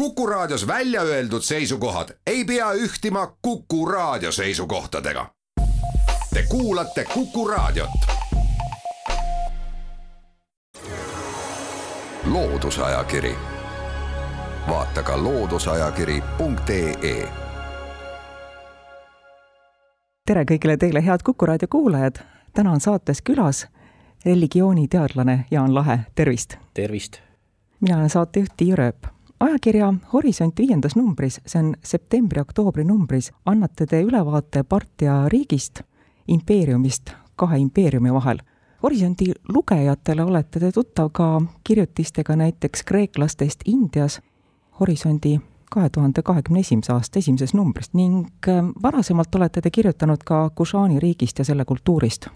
Kuku Raadios välja öeldud seisukohad ei pea ühtima Kuku Raadio seisukohtadega. Te kuulate Kuku Raadiot. loodusajakiri, vaata ka looduseajakiri.ee. tere kõigile teile, head Kuku Raadio kuulajad. täna on saates külas religiooniteadlane Jaan Lahe, tervist. tervist. mina olen saatejuht Tiia Rööp ajakirja Horisont viiendas numbris, see on septembri-oktoobri numbris, annate te ülevaate Partia riigist, impeeriumist kahe impeeriumi vahel. Horisondi lugejatele olete te tuttav ka kirjutistega näiteks kreeklastest Indias, Horisondi kahe tuhande kahekümne esimese aasta esimeses numbris ning äh, varasemalt olete te kirjutanud ka Kušaani riigist ja selle kultuurist.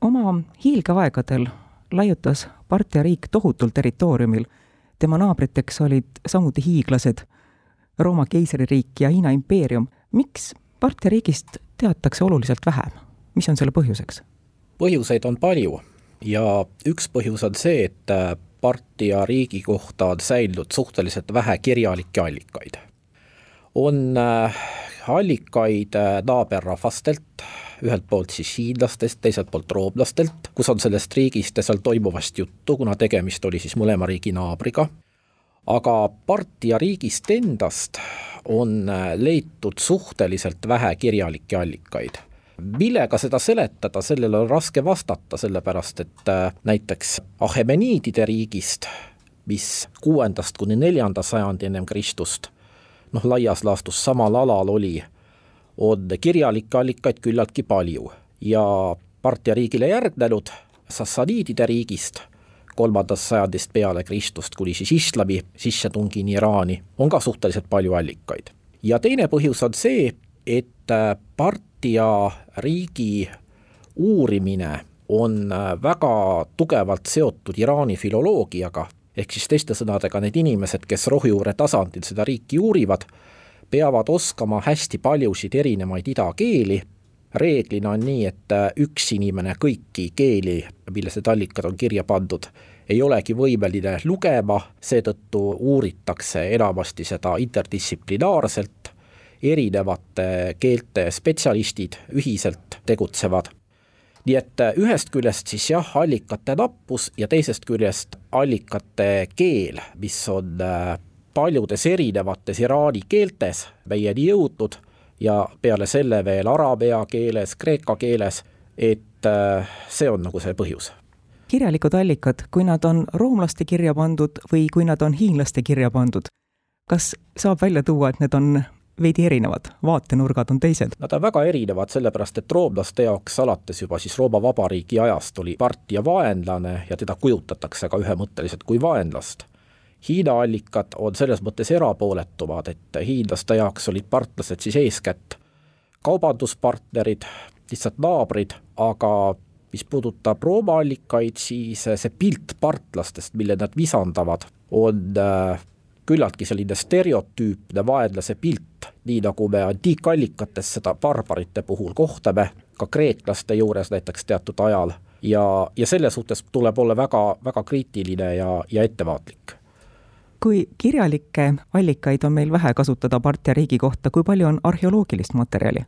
oma hiilgeaegadel laiutas Partia riik tohutul territooriumil tema naabriteks olid samuti hiiglased, Rooma keisririik ja Hiina impeerium. miks Partia riigist teatakse oluliselt vähem? mis on selle põhjuseks? põhjuseid on palju ja üks põhjus on see, et Partia riigi kohta on säilinud suhteliselt vähe kirjalikke allikaid. on äh, allikaid äh, naaberrahvastelt, ühelt poolt siis hiinlastest, teiselt poolt roomlastelt, kus on sellest riigist ja seal toimuvast juttu, kuna tegemist oli siis mõlema riigi naabriga, aga Partia riigist endast on äh, leitud suhteliselt vähe kirjalikke allikaid. Millega seda seletada, sellele on raske vastata, sellepärast et äh, näiteks Ahemeniidide riigist, mis kuuendast kuni neljanda sajandi ennem Kristust noh, laias laastus samal alal oli on kirjalikke allikaid küllaltki palju ja Partia riigile järgnenud Sassaniidide riigist kolmandast sajandist peale Kristust kuni siis islami sissetungini Iraani on ka suhteliselt palju allikaid. ja teine põhjus on see, et Partia riigi uurimine on väga tugevalt seotud Iraani filoloogiaga, ehk siis teiste sõnadega need inimesed, kes rohujuure tasandil seda riiki uurivad, peavad oskama hästi paljusid erinevaid idakeeli, reeglina on nii, et äh, üks inimene kõiki keeli, milles need allikad on kirja pandud, ei olegi võimeline lugema, seetõttu uuritakse enamasti seda interdistsiplinaarselt, erinevate keelte spetsialistid ühiselt tegutsevad. Nii et äh, ühest küljest siis jah, allikate nappus ja teisest küljest allikate keel, mis on äh, paljudes erinevates iraani keeltes meieni jõudnud ja peale selle veel araabia keeles, kreeka keeles, et äh, see on nagu see põhjus. kirjalikud allikad, kui nad on roomlaste kirja pandud või kui nad on hiinlaste kirja pandud, kas saab välja tuua, et need on veidi erinevad, vaatenurgad on teised? Nad on väga erinevad, sellepärast et roomlaste jaoks alates juba siis Rooma Vabariigi ajast oli partia vaenlane ja teda kujutatakse ka ühemõtteliselt kui vaenlast Hiina allikad on selles mõttes erapooletumad, et hiinlaste jaoks olid partlased siis eeskätt kaubanduspartnerid, lihtsalt naabrid, aga mis puudutab Rooma allikaid, siis see pilt partlastest, mille nad visandavad, on äh, küllaltki selline stereotüüpne vaenlase pilt, nii nagu me antiikallikates seda barbarite puhul kohtame, ka kreeklaste juures näiteks teatud ajal, ja, ja selle suhtes tuleb olla väga, väga kriitiline ja, ja ettevaatlik. Kui kirjalikke allikaid on meil vähe kasutada Partia riigi kohta, kui palju on arheoloogilist materjali?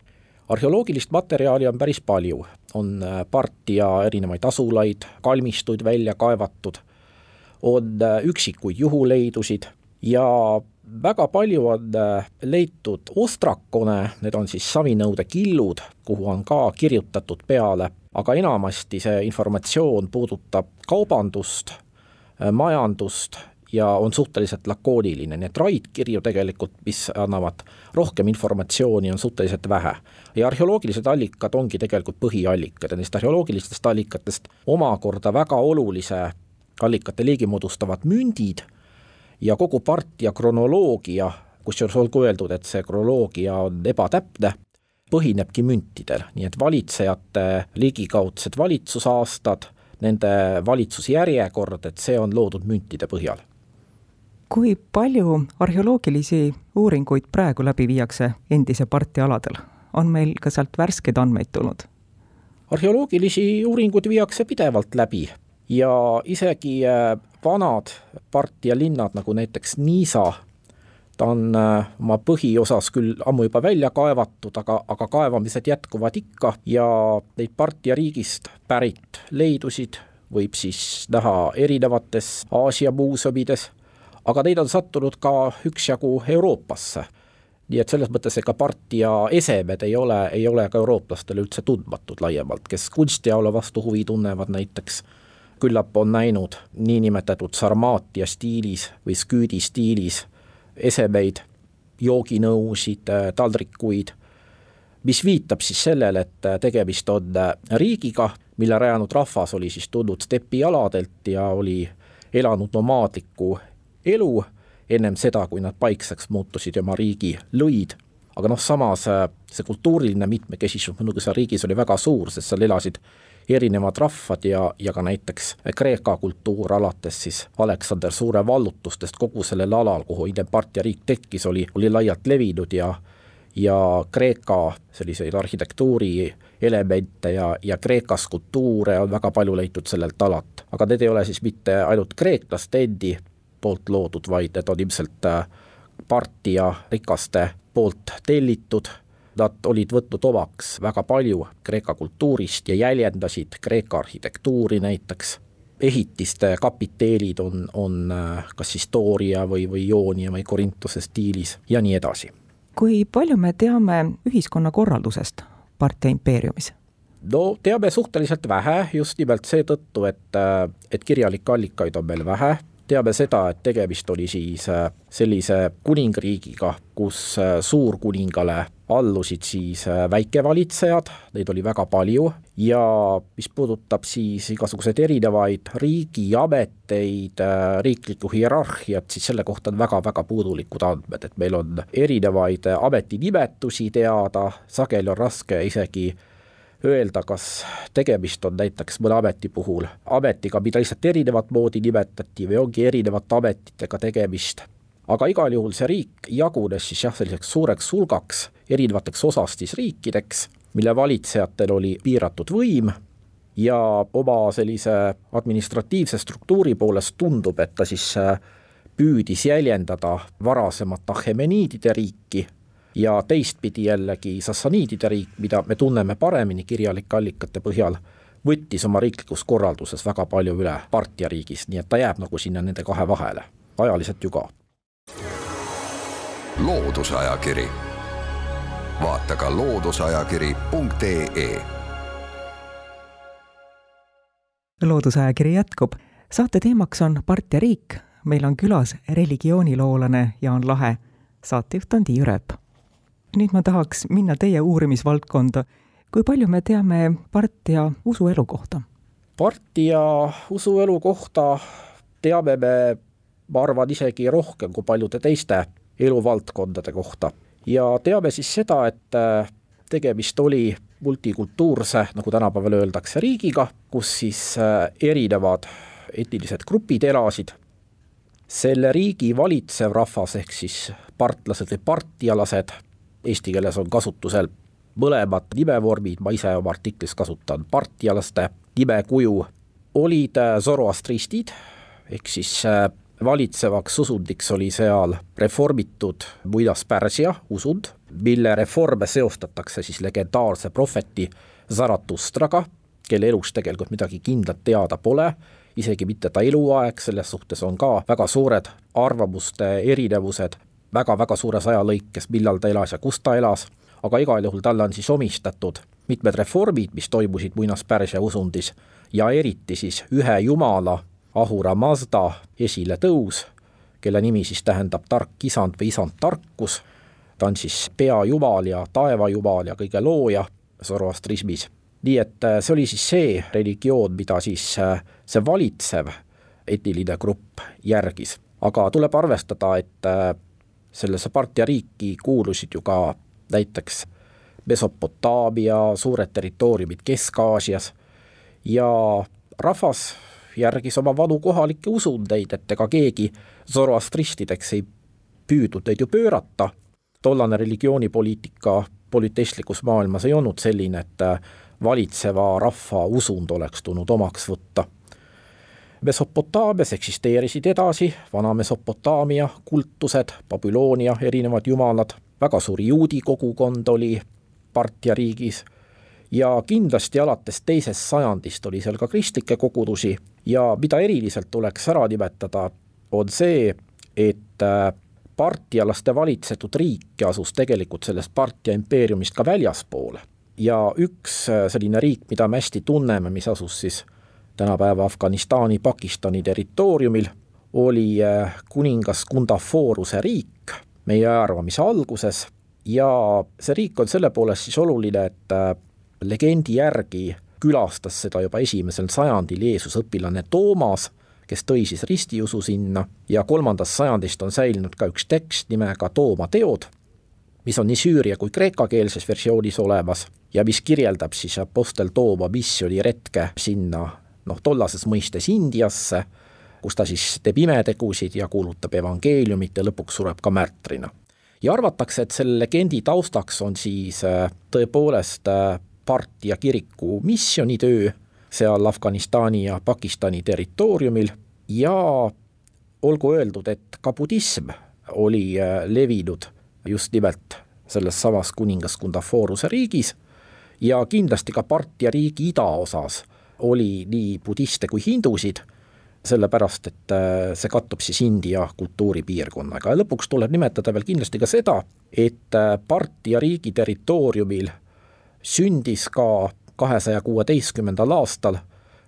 arheoloogilist materjali on päris palju, on äh, Partia erinevaid asulaid, kalmistuid välja kaevatud, on äh, üksikuid juhuleidusid ja väga palju on äh, leitud ostrakone, need on siis savinõude killud, kuhu on ka kirjutatud peale, aga enamasti see informatsioon puudutab kaubandust, majandust ja on suhteliselt lakooniline, nii et raidkirju tegelikult, mis annavad rohkem informatsiooni, on suhteliselt vähe. ja arheoloogilised allikad ongi tegelikult põhiallikad ja neist arheoloogilistest allikatest omakorda väga olulise allikate liigi moodustavad mündid ja kogu partia kronoloogia, kusjuures olgu öeldud, et see kronoloogia on ebatäpne, põhinebki müntidel, nii et valitsejate ligikaudsed valitsusaastad, nende valitsusjärjekord, et see on loodud müntide põhjal kui palju arheoloogilisi uuringuid praegu läbi viiakse endise parti aladel? on meil ka sealt värskeid andmeid tulnud? arheoloogilisi uuringuid viiakse pidevalt läbi ja isegi äh, vanad partia linnad, nagu näiteks Niisa, ta on äh, oma põhiosas küll ammu juba välja kaevatud, aga, aga kaevamised jätkuvad ikka ja neid Partia riigist pärit leidusid võib siis näha erinevates Aasia muuseumides, aga neid on sattunud ka üksjagu Euroopasse. nii et selles mõttes ega Partia esemed ei ole, ei ole ka eurooplastele üldse tundmatud laiemalt, kes kunstiaula vastu huvi tunnevad näiteks, küllap on näinud niinimetatud Sarmaatia stiilis või sküüdi stiilis esemeid, jooginõusid, taldrikuid, mis viitab siis sellele, et tegemist on riigiga, mille rajanud rahvas oli siis tulnud stepialadelt ja oli elanud nomaadlikku elu ennem seda, kui nad paikseks muutusid ja oma riigi lõid. aga noh, samas see kultuuriline mitmekesisus muidugi seal riigis oli väga suur, sest seal elasid erinevad rahvad ja, ja ka näiteks Kreeka kultuur alates siis Aleksander Suure vallutustest kogu sellel alal, kuhu Idempartia riik tekkis, oli, oli laialt levinud ja ja Kreeka selliseid arhitektuuri elemente ja, ja Kreeka skulptuure on väga palju leitud sellelt alalt. aga need ei ole siis mitte ainult kreeklaste endi poolt loodud, vaid need on ilmselt äh, Partia rikaste poolt tellitud nad olid võtnud omaks väga palju Kreeka kultuurist ja jäljendasid Kreeka arhitektuuri näiteks, ehitiste kapiteelid on, on äh, kas siis Dooria või, või Joonia või Korintuse stiilis ja nii edasi. kui palju me teame ühiskonnakorraldusest Partia impeeriumis? no teame suhteliselt vähe, just nimelt seetõttu, et, äh, et kirjalikke allikaid on meil vähe, teame seda, et tegemist oli siis äh, sellise kuningriigiga, kus suurkuningale allusid siis äh, väikevalitsejad, neid oli väga palju, ja mis puudutab siis igasuguseid erinevaid riigiameteid, riiklikku hierarhiat, siis selle kohta on väga-väga puudulikud andmed, et meil on erinevaid ametinimetusi teada, sageli on raske isegi öelda, kas tegemist on näiteks mõne ameti puhul ametiga, mida lihtsalt erinevat moodi nimetati või ongi erinevate ametitega tegemist. Aga igal juhul see riik jagunes siis jah, selliseks suureks hulgaks erinevateks osastisriikideks, mille valitsejatel oli piiratud võim ja oma sellise administratiivse struktuuri poolest tundub, et ta siis äh, püüdis jäljendada varasemat Ahemeniidide riiki ja teistpidi jällegi Sassaniidide riik, mida me tunneme paremini kirjalike allikate põhjal, võttis oma riiklikus korralduses väga palju üle Partia riigist, nii et ta jääb nagu sinna nende kahe vahele, ajaliselt ju ka. Loodusajakiri, vaata ka looduseajakiri.ee loodusajakiri jätkub, saate teemaks on Partia riik, meil on külas religiooniloolane Jaan Lahe, saatejuht on Tiiu Rööp. Nüüd ma tahaks minna teie uurimisvaldkonda. kui palju me teame Partia usuelu kohta? Partia usuelu kohta teame me, ma arvan, isegi rohkem kui paljude teiste eluvaldkondade kohta. ja teame siis seda, et äh, tegemist oli multikultuurse, nagu tänapäeval öeldakse, riigiga, kus siis äh, erinevad etnilised grupid elasid. selle riigi valitsev rahvas ehk siis partlased või partialased eesti keeles on kasutusel mõlemad nimevormid, ma ise oma artiklis kasutan partialaste nimekuju, olid äh, zoroastristid, ehk siis valitsevaks usundiks oli seal reformitud muidas-Pärsia usund, mille reforme seostatakse siis legendaarse prohveti Zaratustraga, kelle elust tegelikult midagi kindlat teada pole, isegi mitte ta eluaeg, selles suhtes on ka väga suured arvamuste erinevused, väga-väga suures ajalõikes, millal ta elas ja kus ta elas, aga igal juhul talle on siis omistatud mitmed reformid, mis toimusid muinaspärsia usundis ja eriti siis ühe jumala, Ahura Mazda esiletõus, kelle nimi siis tähendab tark isand või isand tarkus, ta on siis peajumal ja taevajumal ja kõige looja zoroastrismis. nii et äh, see oli siis see religioon, mida siis äh, see valitsev etniline grupp järgis. aga tuleb arvestada, et äh, sellesse Partia riiki kuulusid ju ka näiteks Mesopotaamia, suured territooriumid Kesk-Aasias ja rahvas järgis oma vanu kohalikke usundeid, et ega keegi zoroastristideks ei püüdnud neid ju pöörata, tollane religioonipoliitika polüteistlikus maailmas ei olnud selline, et valitseva rahva usund oleks tulnud omaks võtta. Mesopotaamias eksisteerisid edasi Vana-Mesopotaamia kultused, Babyloonia erinevad jumalad, väga suur juudi kogukond oli Partia riigis ja kindlasti alates teisest sajandist oli seal ka kristlikke kogudusi ja mida eriliselt tuleks ära nimetada, on see, et äh, partialaste valitsetud riik asus tegelikult sellest Partia impeeriumist ka väljaspoole. ja üks äh, selline riik, mida me hästi tunneme, mis asus siis tänapäeva Afganistani, Pakistani territooriumil, oli äh, kuningas Kundaforuse riik meie ajaarvamise alguses ja see riik on selle poolest siis oluline, et legendi järgi külastas seda juba esimesel sajandil Jeesuse õpilane Toomas, kes tõi siis ristiusu sinna ja kolmandast sajandist on säilinud ka üks tekst nimega Tooma teod, mis on nii süüria kui kreekakeelses versioonis olemas ja mis kirjeldab siis Apostel Tooma missiooniretke sinna noh, tollases mõistes Indiasse, kus ta siis teeb imetegusid ja kuulutab evangeeliumit ja lõpuks sureb ka märtrina. ja arvatakse, et selle legendi taustaks on siis äh, tõepoolest äh, Partia kiriku missionitöö seal Afganistani ja Pakistani territooriumil ja olgu öeldud, et ka budism oli äh, levinud just nimelt selles samas kuningas Kundaforuse riigis ja kindlasti ka Partia riigi idaosas oli nii budiste kui hindusid, sellepärast et äh, see kattub siis India kultuuripiirkonnaga. Ja lõpuks tuleb nimetada veel kindlasti ka seda, et äh, Partia riigi territooriumil sündis ka kahesaja kuueteistkümnendal aastal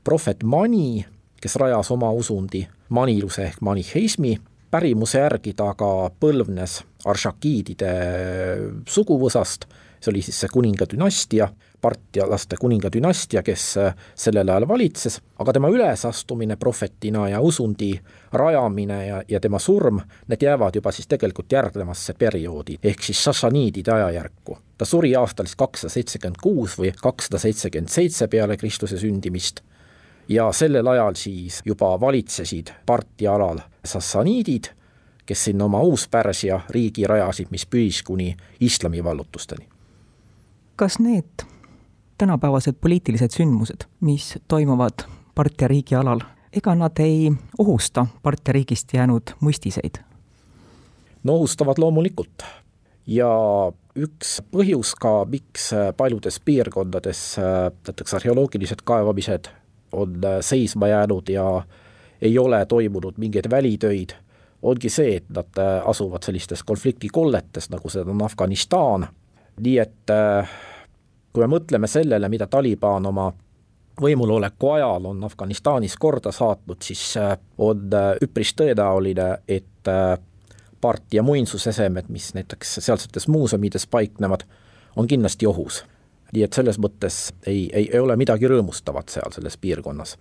prohvet Mani, kes rajas oma usundi maniluse ehk maniheismi, pärimuse järgi ta aga põlvnes aršakiidide suguvõsast, see oli siis see kuningadünastia, partialaste kuningadünastia, kes sellel ajal valitses, aga tema ülesastumine prohvetina ja usundi rajamine ja, ja tema surm, need jäävad juba siis tegelikult järgnevasse perioodi, ehk siis sassaniidide ajajärku. ta suri aastal siis kakssada seitsekümmend kuus või kakssada seitsekümmend seitse peale Kristuse sündimist ja sellel ajal siis juba valitsesid Parti alal sassaniidid, kes sinna oma Uus-Pärsia riigi rajasid, mis püsis kuni islami vallutusteni. Kas need tänapäevased poliitilised sündmused, mis toimuvad Partia riigi alal, ega nad ei ohusta Partia riigist jäänud muistiseid? no ohustavad loomulikult ja üks põhjus ka, miks paljudes piirkondades näiteks arheoloogilised kaevamised on seisma jäänud ja ei ole toimunud mingeid välitöid, ongi see, et nad asuvad sellistes konfliktikolletes, nagu seda on Afganistan, nii et kui me mõtleme sellele, mida Taliban oma võimuloleku ajal on Afganistanis korda saatnud, siis äh, on äh, üpris tõenäoline, et äh, part- ja muinsusesemed, mis näiteks sealsetes muuseumides paiknevad, on kindlasti ohus. nii et selles mõttes ei, ei, ei ole midagi rõõmustavat seal selles piirkonnas.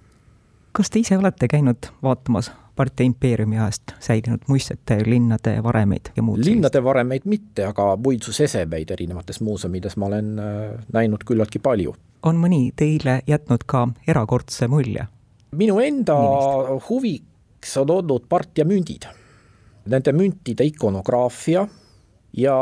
kas te ise olete käinud vaatamas Partia impeeriumi ajast säilinud muistete, linnade varemeid ja muud linnade varemeid mitte, aga muinsusesemeid erinevates muuseumides ma olen äh, näinud küllaltki palju. on mõni teile jätnud ka erakordse mulje? minu enda Millist? huviks on olnud Partia mündid, nende müntide ikonograafia ja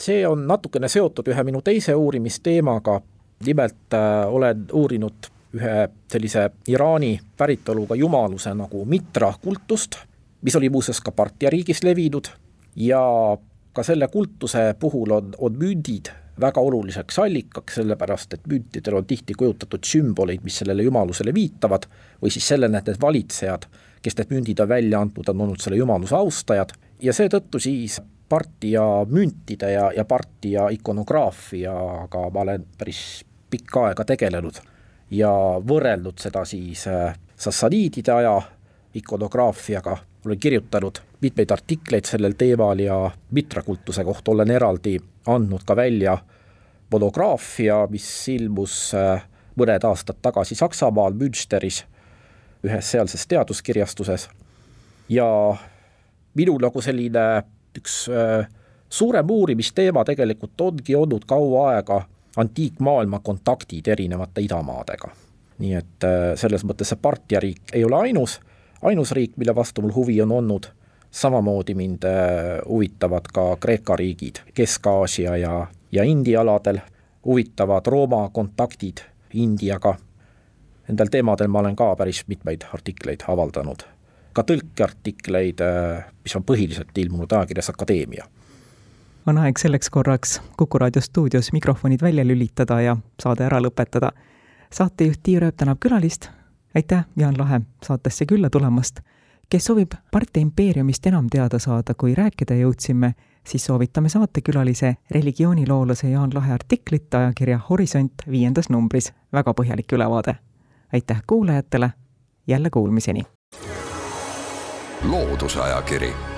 see on natukene seotud ühe minu teise uurimisteemaga, nimelt äh, olen uurinud ühe sellise Iraani päritoluga jumaluse nagu Mitra kultust, mis oli muuseas ka Partia riigis levinud ja ka selle kultuse puhul on, on mündid väga oluliseks allikaks, sellepärast et müntidel on tihti kujutatud sümboleid, mis sellele jumalusele viitavad, või siis sellele, et need valitsejad, kes need mündid on välja andnud, on olnud selle jumaluse austajad ja seetõttu siis Partia müntide ja, ja Partia ikonograafiaga ma olen päris pikka aega tegelenud ja võrrelnud seda siis äh, sassaniidide aja ikonograafiaga, olen kirjutanud mitmeid artikleid sellel teemal ja mitrakultuse kohta olen eraldi andnud ka välja monograafia, mis ilmus äh, mõned aastad tagasi Saksamaal Münsteris ühes sealses teaduskirjastuses. Ja minu nagu selline üks äh, suurem uurimisteema tegelikult ongi olnud kaua aega antiikmaailma kontaktid erinevate idamaadega. nii et äh, selles mõttes see Partia riik ei ole ainus, ainus riik, mille vastu mul huvi on olnud, samamoodi mind äh, huvitavad ka Kreeka riigid Kesk-Aasia ja, ja India aladel, huvitavad Rooma kontaktid Indiaga. Nendel teemadel ma olen ka päris mitmeid artikleid avaldanud, ka tõlkeartikleid, mis on põhiliselt ilmunud ajakirjas Akadeemia on aeg selleks korraks Kuku raadio stuudios mikrofonid välja lülitada ja saade ära lõpetada. saatejuht Tiia Rööp tänab külalist. aitäh, Jaan Lahe, saatesse külla tulemast. kes soovib Partei impeeriumist enam teada saada, kui rääkida jõudsime, siis soovitame saatekülalise religiooniloolase Jaan Lahe artiklit ajakirja Horisont viiendas numbris. väga põhjalik ülevaade. aitäh kuulajatele, jälle kuulmiseni! loodusajakiri